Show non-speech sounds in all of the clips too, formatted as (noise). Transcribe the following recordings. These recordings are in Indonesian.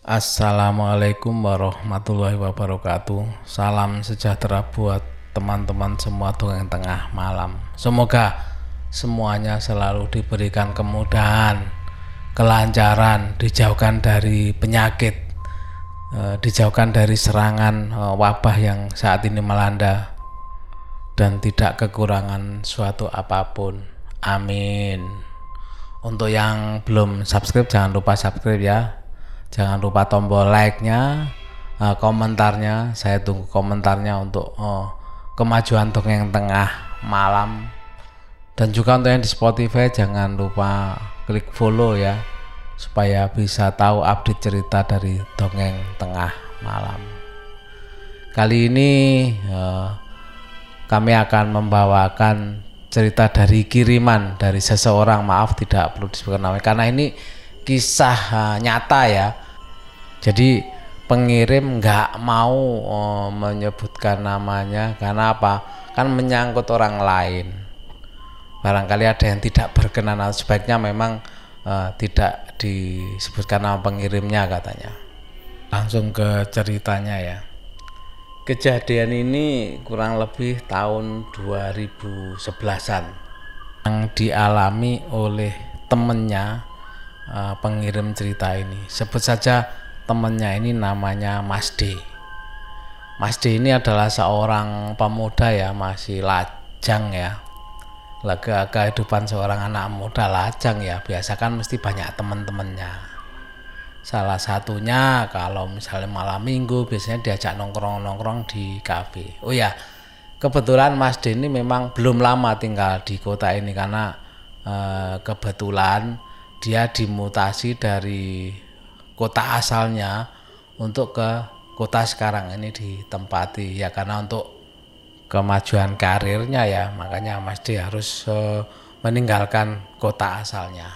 Assalamualaikum warahmatullahi wabarakatuh. Salam sejahtera buat teman-teman semua dongeng tengah malam. Semoga semuanya selalu diberikan kemudahan, kelancaran, dijauhkan dari penyakit, eh, dijauhkan dari serangan eh, wabah yang saat ini melanda dan tidak kekurangan suatu apa pun. Amin. Untuk yang belum subscribe jangan lupa subscribe ya. Jangan lupa tombol like-nya, eh, komentarnya. Saya tunggu komentarnya untuk eh, kemajuan dongeng tengah malam. Dan juga untuk yang di Spotify jangan lupa klik follow ya supaya bisa tahu update cerita dari dongeng tengah malam. Kali ini eh, kami akan membawakan cerita dari kiriman dari seseorang maaf tidak perlu disebutkan namanya karena ini kisah uh, nyata ya. Jadi pengirim nggak mau uh, menyebutkan namanya karena apa? Kan menyangkut orang lain. Barangkali ada yang tidak berkenan atau sebaiknya memang uh, tidak disebutkan nama pengirimnya katanya. Langsung ke ceritanya ya. Kejadian ini kurang lebih tahun 2011-an yang dialami oleh temennya uh, pengirim cerita ini. Sebut saja temennya ini namanya Mas D. Mas D ini adalah seorang pemuda ya, masih lajang ya. Lega kehidupan seorang anak muda lajang ya, biasa kan mesti banyak teman-temannya Salah satunya kalau misalnya malam minggu biasanya diajak nongkrong-nongkrong di kafe. Oh ya, kebetulan Mas D ini memang belum lama tinggal di kota ini karena eh, kebetulan dia dimutasi dari kota asalnya untuk ke kota sekarang ini ditempati. Ya karena untuk kemajuan karirnya ya makanya Mas D harus eh, meninggalkan kota asalnya.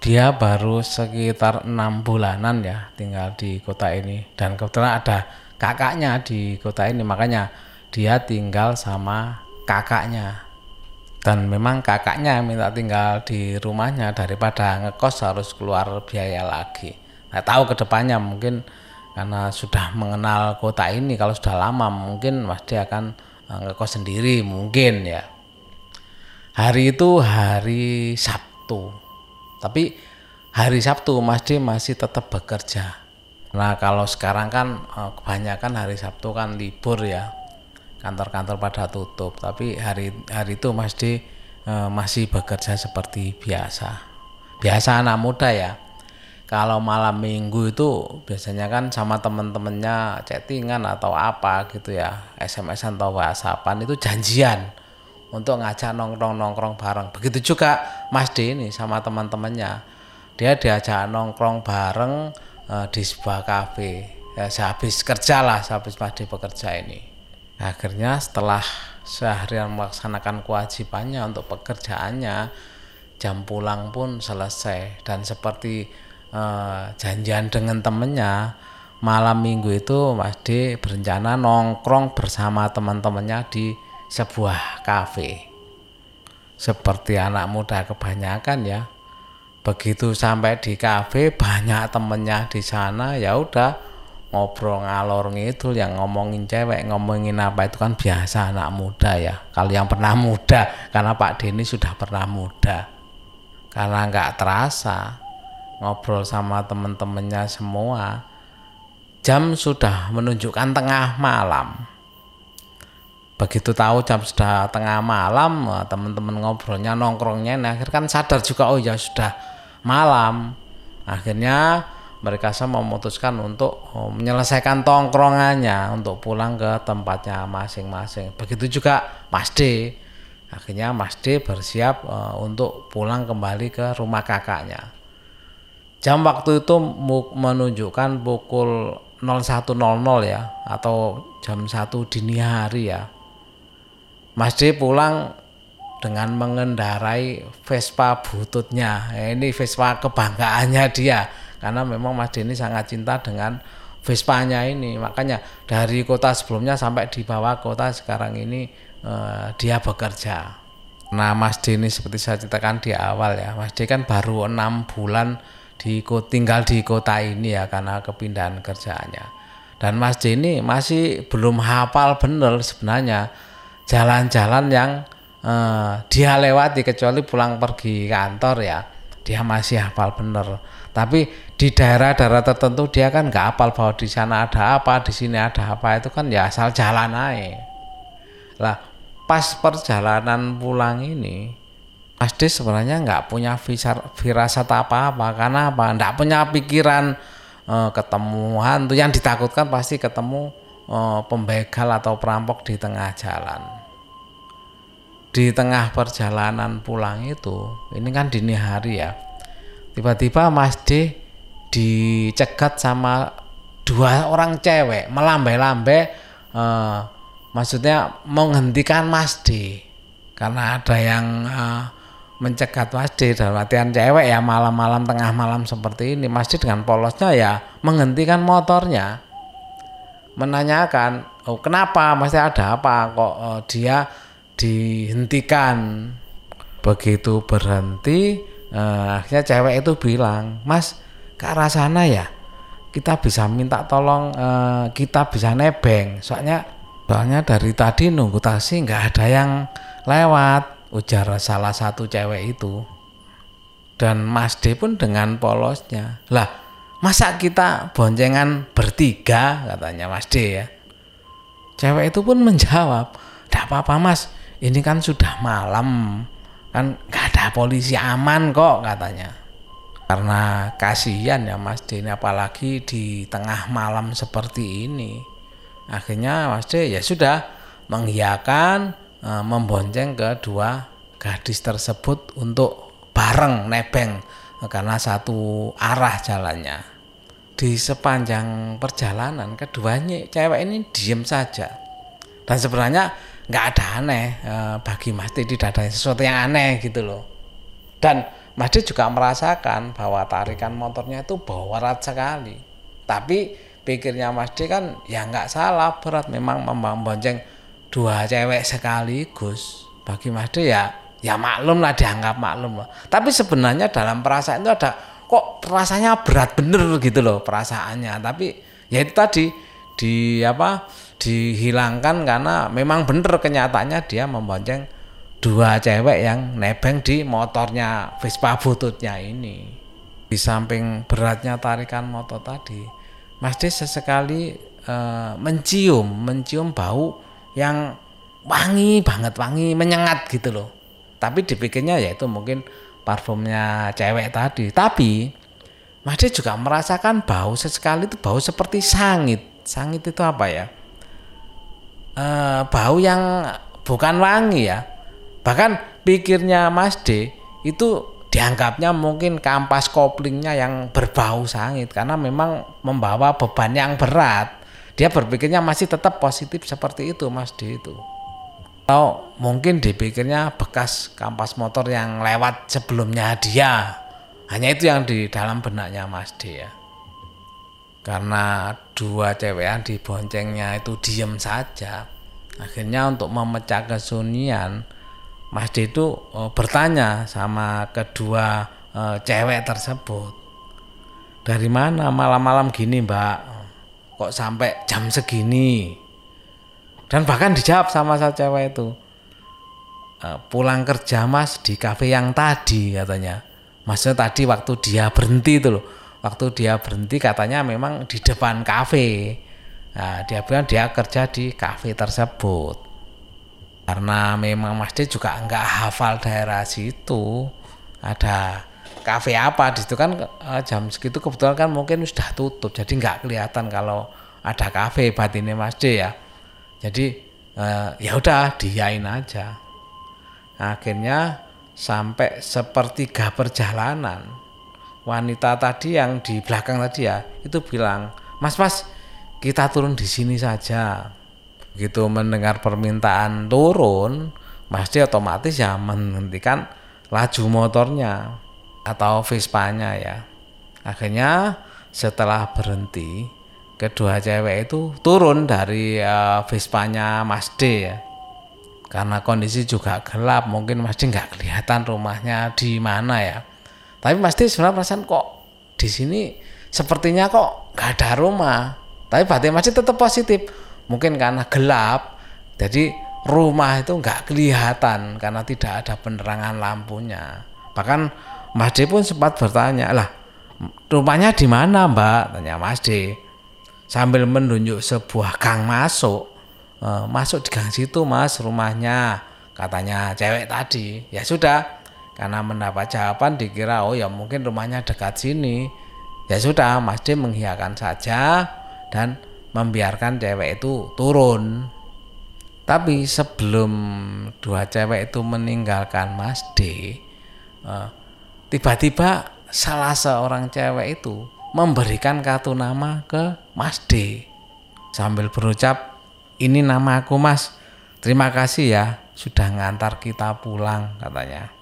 Dia baru sekitar enam bulanan ya tinggal di kota ini. Dan kebetulan ada kakaknya di kota ini makanya dia tinggal sama kakaknya dan memang kakaknya minta tinggal di rumahnya daripada ngekos harus keluar biaya lagi. Nah tahu ke depannya mungkin karena sudah mengenal kota ini kalau sudah lama mungkin Mas dia akan eh, ngekos sendiri mungkin ya. Hari itu hari Sabtu. Tapi hari Sabtu Mas D masih tetap bekerja. Nah kalau sekarang kan eh, kebanyakan hari Sabtu kan libur ya, kantor-kantor pada tutup. Tapi hari hari itu Mas D eh, masih bekerja seperti biasa. Biasa anak muda ya. Kalau malam minggu itu biasanya kan sama temen-temennya chattingan atau apa gitu ya, SMS atau WhatsAppan itu janjian untuk ngajak nongkrong-nongkrong bareng. Begitu juga Mas D ini sama teman-temannya. Dia diajak nongkrong bareng uh, di sebuah kafe. Ya, sehabis kerja lah, sehabis Mas D bekerja ini. Akhirnya setelah seharian melaksanakan kewajibannya untuk pekerjaannya, jam pulang pun selesai dan seperti uh, janjian dengan temennya malam minggu itu Mas D berencana nongkrong bersama teman-temannya di sebuah kafe. Seperti anak muda kebanyakan ya. Begitu sampai di kafe banyak temennya di sana ya udah ngobrol ngalor ngidul yang ngomongin cewek ngomongin apa itu kan biasa anak muda ya. Kalau yang pernah muda karena Pak Denny sudah pernah muda. Karena nggak terasa ngobrol sama temen-temennya semua jam sudah menunjukkan tengah malam. Begitu tahu jam sudah tengah malam teman-teman ngobrolnya nongkrongnya nah akhir kan sadar juga oh ya sudah malam. Akhirnya mereka semua memutuskan untuk oh, menyelesaikan tongkrongannya untuk pulang ke tempatnya masing-masing. Begitu juga Mas D. Akhirnya Mas D bersiap uh, untuk pulang kembali ke rumah kakaknya. Jam waktu itu menunjukkan pukul 01.00 ya atau jam 1 dini hari ya. Mas D pulang dengan mengendarai Vespa bututnya. Ya, ini Vespa kebanggaannya dia karena memang Mas D ini sangat cinta dengan Vespanya ini. Makanya dari kota sebelumnya sampai di bawah kota sekarang ini eh, dia bekerja. Nah Mas D ini seperti saya ceritakan di awal ya, Mas D kan baru enam bulan di tinggal di kota ini ya karena kepindahan kerjaannya dan Mas D ini masih belum hafal bener sebenarnya jalan-jalan yang eh, dia lewati kecuali pulang pergi kantor ya dia masih hafal bener tapi di daerah-daerah tertentu dia kan nggak hafal bahwa di sana ada apa di sini ada apa itu kan ya asal jalan aja lah pas perjalanan pulang ini Mas D sebenarnya nggak punya firasat apa-apa karena apa? Nggak punya pikiran e, ketemu hantu yang ditakutkan pasti ketemu e, pembegal atau perampok di tengah jalan. Di tengah perjalanan pulang itu, ini kan dini hari ya. Tiba-tiba Mas D dicegat sama dua orang cewek melambai-lambai e, maksudnya menghentikan Mas D. Karena ada yang e, mencegat masjid dalam artian cewek ya malam-malam tengah malam seperti ini. Masjid dengan polosnya ya menghentikan motornya. Menanyakan oh kenapa? Masih ada apa? Kok oh, dia dihentikan? Begitu berhenti eh, akhirnya cewek itu bilang mas ke arah sana ya? Kita bisa minta tolong eh, kita bisa nebeng. Soalnya soalnya dari tadi nunggu taksi nggak ada yang lewat ujar salah satu cewek itu. Dan Mas D pun dengan polosnya lah masa kita boncengan bertiga? katanya Mas D ya. Cewek itu pun menjawab tidak apa-apa Mas. Ini kan sudah malam kan nggak ada polisi aman kok katanya karena kasihan ya Mas D ini apalagi di tengah malam seperti ini akhirnya Mas D ya sudah mengiyakan Eh, membonceng kedua gadis tersebut untuk bareng nebeng karena satu arah jalannya. Di sepanjang perjalanan keduanya cewek ini diem saja. Dan sebenarnya nggak ada aneh eh, bagi Mas Di tidak ada sesuatu yang aneh gitu loh. Dan Mas juga merasakan bahwa tarikan motornya itu berat sekali. Tapi pikirnya Mas D kan ya nggak salah berat memang membonceng dua cewek sekaligus bagi Mas De ya ya maklum lah dianggap maklum lah. Tapi sebenarnya dalam perasaan itu ada kok rasanya berat bener gitu loh perasaannya. Tapi ya itu tadi di apa dihilangkan karena memang bener kenyataannya dia membonceng dua cewek yang nebeng di motornya Vespa bututnya ini. Di samping beratnya tarikan motor tadi, Mas De sesekali e, mencium mencium bau yang wangi banget wangi menyengat gitu loh. Tapi dipikirnya ya itu mungkin parfumnya cewek tadi. Tapi Mas dia juga merasakan bau sesekali itu bau seperti sangit. Sangit itu apa ya e, bau yang bukan wangi ya. Bahkan pikirnya Mas D itu dianggapnya mungkin kampas koplingnya yang berbau sangit karena memang membawa beban yang berat. Dia berpikirnya masih tetap positif seperti itu Mas D itu. Atau mungkin dipikirnya bekas kampas motor yang lewat sebelumnya dia. Hanya itu yang di dalam benaknya Mas D ya karena dua cewek yang diboncengnya itu diem saja. Akhirnya untuk memecah kesunyian Mas D itu oh, bertanya sama kedua uh, cewek tersebut. Dari mana malam-malam gini mbak? Kok sampai jam segini? Dan bahkan dijawab sama saya cewek itu e, pulang kerja mas di kafe yang tadi katanya. Maksudnya tadi waktu dia berhenti itu loh waktu dia berhenti katanya memang di depan kafe. Nah, dia bilang dia kerja di kafe tersebut. Karena memang Mas D juga enggak hafal daerah situ. Ada kafe apa di situ kan uh, jam segitu kebetulan kan mungkin sudah tutup. Jadi nggak kelihatan kalau ada kafe batinnya Mas D ya. Jadi uh, ya udah diain aja. Akhirnya sampai sepertiga perjalanan wanita tadi yang di belakang tadi ya itu bilang mas mas kita turun di sini saja begitu mendengar permintaan turun D otomatis ya menghentikan laju motornya atau Vespanya ya. Akhirnya setelah berhenti, kedua cewek itu turun dari uh, Vespanya Mas D ya. Karena kondisi juga gelap, mungkin Mas D nggak kelihatan rumahnya di mana ya. Tapi D sebenarnya perasaan kok di sini sepertinya kok nggak ada rumah tapi batin masih tetap positif. Mungkin karena gelap jadi rumah itu nggak kelihatan karena tidak ada penerangan lampunya. Bahkan Mas D pun sempat bertanya lah rumahnya di mana Mbak? Tanya Mas D. Sambil menunjuk sebuah gang masuk. E, masuk di gang situ Mas rumahnya katanya cewek tadi. Ya sudah karena mendapat jawaban dikira oh ya mungkin rumahnya dekat sini. Ya sudah Mas D mengiyakan saja dan membiarkan cewek itu turun. Tapi sebelum dua cewek itu meninggalkan Mas D eh, tiba-tiba salah seorang cewek itu memberikan kartu nama ke Mas D. Sambil berucap ini nama aku Mas. Terima kasih ya sudah ngantar kita pulang katanya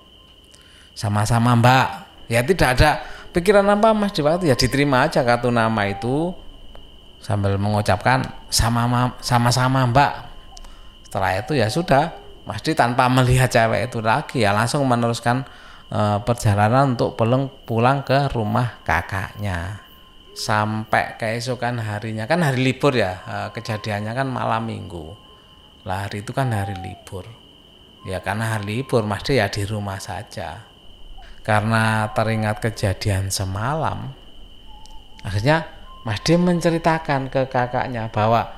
sama-sama Mbak ya tidak ada pikiran apa Mas Dewati ya diterima aja kartu nama itu sambil mengucapkan sama sama-sama Mbak. Setelah itu ya sudah, Mas Di tanpa melihat cewek itu lagi ya langsung meneruskan e, perjalanan untuk pulang pulang ke rumah kakaknya. Sampai keesokan harinya kan hari libur ya, e, kejadiannya kan malam minggu. Lah hari itu kan hari libur. Ya karena hari libur Mas Di ya di rumah saja karena teringat kejadian semalam akhirnya Mas D menceritakan ke kakaknya bahwa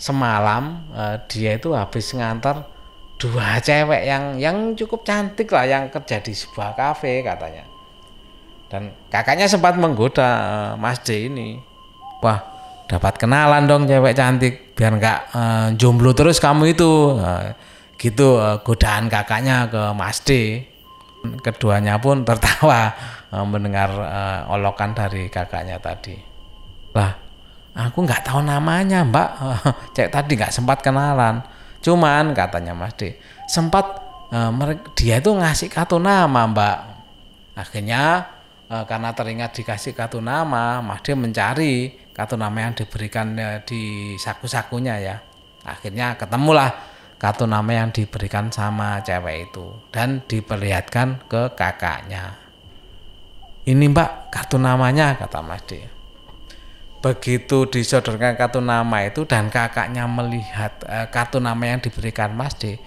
semalam eh, dia itu habis ngantar dua cewek yang yang cukup cantik lah yang kerja di sebuah kafe katanya. Dan kakaknya sempat menggoda eh, Mas D ini wah dapat kenalan dong cewek cantik biar nggak eh, jomblo terus kamu itu. Eh, gitu eh, godaan kakaknya ke Mas D keduanya pun tertawa uh, (laughs) mendengar uh, olokan dari kakaknya tadi. Lah aku nggak tahu namanya mbak. (laughs) Cek tadi nggak sempat kenalan. Cuman katanya mas D sempat uh, dia itu ngasih kartu nama mbak. Akhirnya uh, karena teringat dikasih kartu nama mas D mencari kartu nama yang diberikan uh, di saku-sakunya ya. Akhirnya ketemulah kartu nama yang diberikan sama cewek itu dan diperlihatkan ke kakaknya. Ini mbak kartu namanya kata Mas D. Begitu disodorkan kartu nama itu dan kakaknya melihat eh, kartu nama yang diberikan Mas D,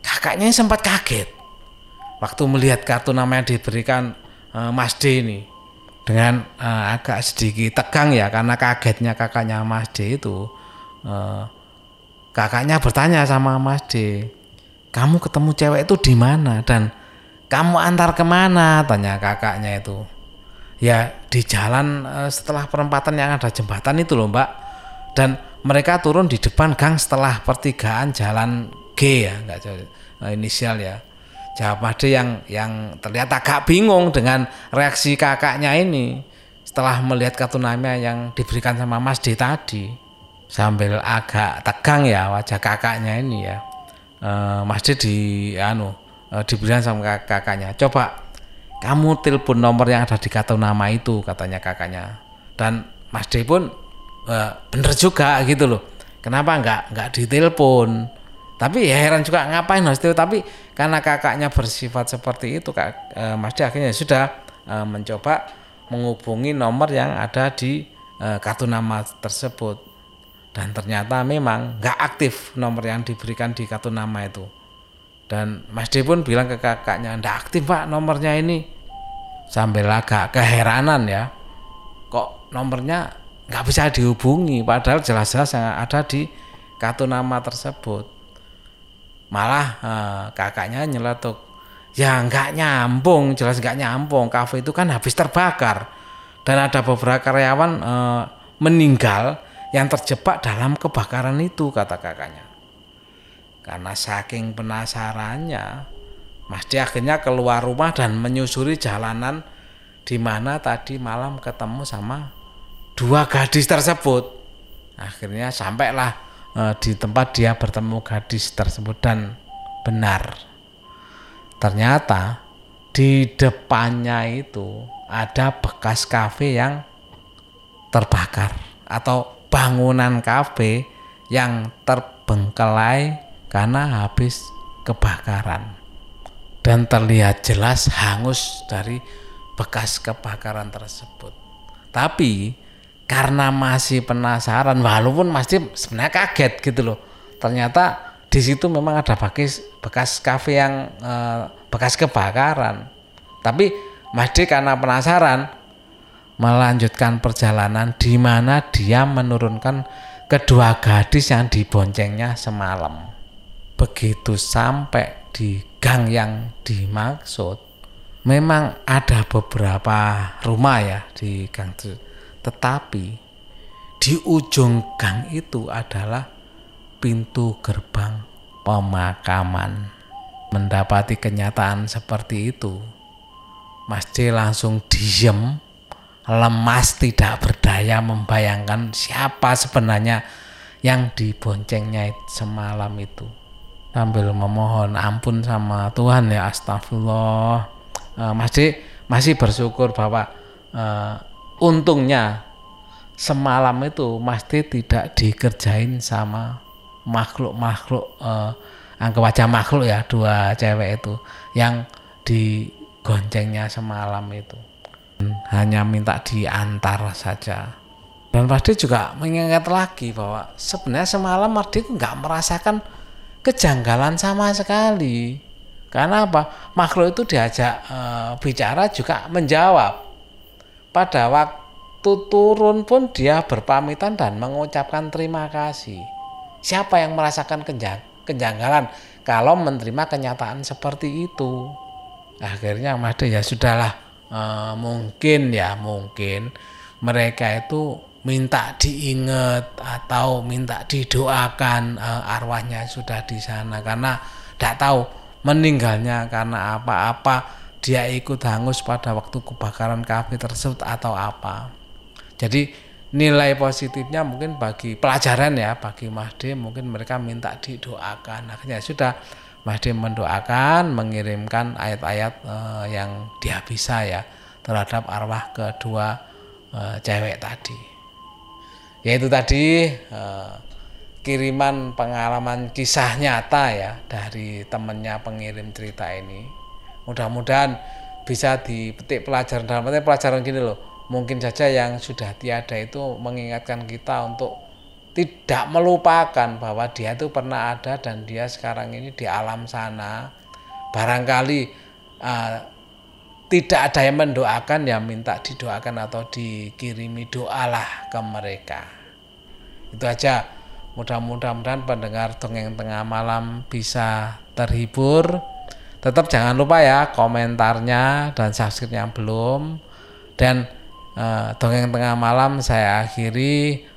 kakaknya sempat kaget. Waktu melihat kartu nama yang diberikan eh, Mas D ini dengan eh, agak sedikit tegang ya karena kagetnya kakaknya Mas D itu eh, kakaknya bertanya sama Mas D kamu ketemu cewek itu di mana? Dan kamu antar ke mana? Tanya kakaknya itu. Ya di jalan eh, setelah perempatan yang ada jembatan itu loh mbak. Dan mereka turun di depan gang setelah pertigaan jalan G ya nggak eh, inisial ya. Jawab Mas D yang yang terlihat agak bingung dengan reaksi kakaknya ini setelah melihat kartu nama yang diberikan sama Mas D tadi sambil agak tegang ya wajah kakaknya ini ya. E, Mas D di anu e, dibilang sama kakaknya coba kamu telepon nomor yang ada di kartu nama itu katanya kakaknya. Dan Mas D pun e, bener juga gitu loh. Kenapa nggak nggak ditelepon? Tapi ya heran juga ngapain Mas D tapi karena kakaknya bersifat seperti itu kak e, Mas D akhirnya sudah e, mencoba menghubungi nomor yang ada di e, kartu nama tersebut dan ternyata memang nggak aktif nomor yang diberikan di kartu nama itu. Dan Mas D pun bilang ke kakaknya nggak aktif pak nomornya ini. Sambil agak keheranan ya. Kok nomornya nggak bisa dihubungi? Padahal jelas-jelas yang ada di kartu nama tersebut. Malah eh, kakaknya nyeletuk ya nggak nyambung jelas nggak nyambung. Kafe itu kan habis terbakar. Dan ada beberapa karyawan eh, meninggal yang terjebak dalam kebakaran itu kata kakaknya. Karena saking penasarannya, Mas D akhirnya keluar rumah dan menyusuri jalanan di mana tadi malam ketemu sama dua gadis tersebut. Akhirnya sampailah e, di tempat dia bertemu gadis tersebut dan benar. Ternyata di depannya itu ada bekas kafe yang terbakar atau bangunan kafe yang terbengkelai karena habis kebakaran. Dan terlihat jelas hangus dari bekas kebakaran tersebut. tapi karena masih penasaran walaupun masih sebenarnya kaget gitu loh. Ternyata di situ memang ada bekas bekas kafe yang eh, bekas kebakaran. Tapi Mas D karena penasaran melanjutkan perjalanan di mana dia menurunkan kedua gadis yang diboncengnya semalam. Begitu sampai di gang yang dimaksud memang ada beberapa rumah ya di gang itu tetapi di ujung gang itu adalah pintu gerbang pemakaman. Mendapati kenyataan seperti itu, Mas D langsung diem, lemas tidak berdaya membayangkan siapa sebenarnya yang diboncengnya semalam itu. Sambil memohon ampun sama Tuhan ya astagfirullah. Uh, Mas D masih bersyukur bahwa uh, untungnya semalam itu Mas D tidak dikerjain sama makhluk-makhluk eh, anggap aja makhluk ya dua cewek itu yang digoncengnya semalam itu hanya minta diantar saja. Dan Mas D juga mengingat lagi bahwa sebenarnya semalam Mas D nggak merasakan kejanggalan sama sekali. Karena apa? Makhluk itu diajak e, bicara juga menjawab. Pada waktu turun pun dia berpamitan dan mengucapkan terima kasih. Siapa yang merasakan kejanggalan kalau menerima kenyataan seperti itu? Akhirnya Mas ya sudahlah e, mungkin ya mungkin mereka itu minta diingat atau minta didoakan e, arwahnya sudah di sana karena tidak tahu meninggalnya karena apa-apa dia ikut hangus pada waktu kebakaran kafe tersebut atau apa. Jadi nilai positifnya mungkin bagi pelajaran ya bagi Mahdi mungkin mereka minta didoakan. Akhirnya sudah Mahdi mendoakan mengirimkan ayat-ayat uh, yang dia bisa ya terhadap arwah kedua uh, cewek tadi. Yaitu tadi uh, kiriman pengalaman kisah nyata ya dari temannya pengirim cerita ini mudah-mudahan bisa dipetik pelajaran dalam pelajaran gini loh mungkin saja yang sudah tiada itu mengingatkan kita untuk tidak melupakan bahwa dia itu pernah ada dan dia sekarang ini di alam sana. Barangkali uh, tidak ada yang mendoakan ya minta didoakan atau dikirimi doalah ke mereka. Itu aja. Mudah-mudahan pendengar dongeng tengah malam bisa terhibur. Tetap jangan lupa ya komentarnya dan subscribe yang belum. Dan uh, dongeng tengah malam saya akhiri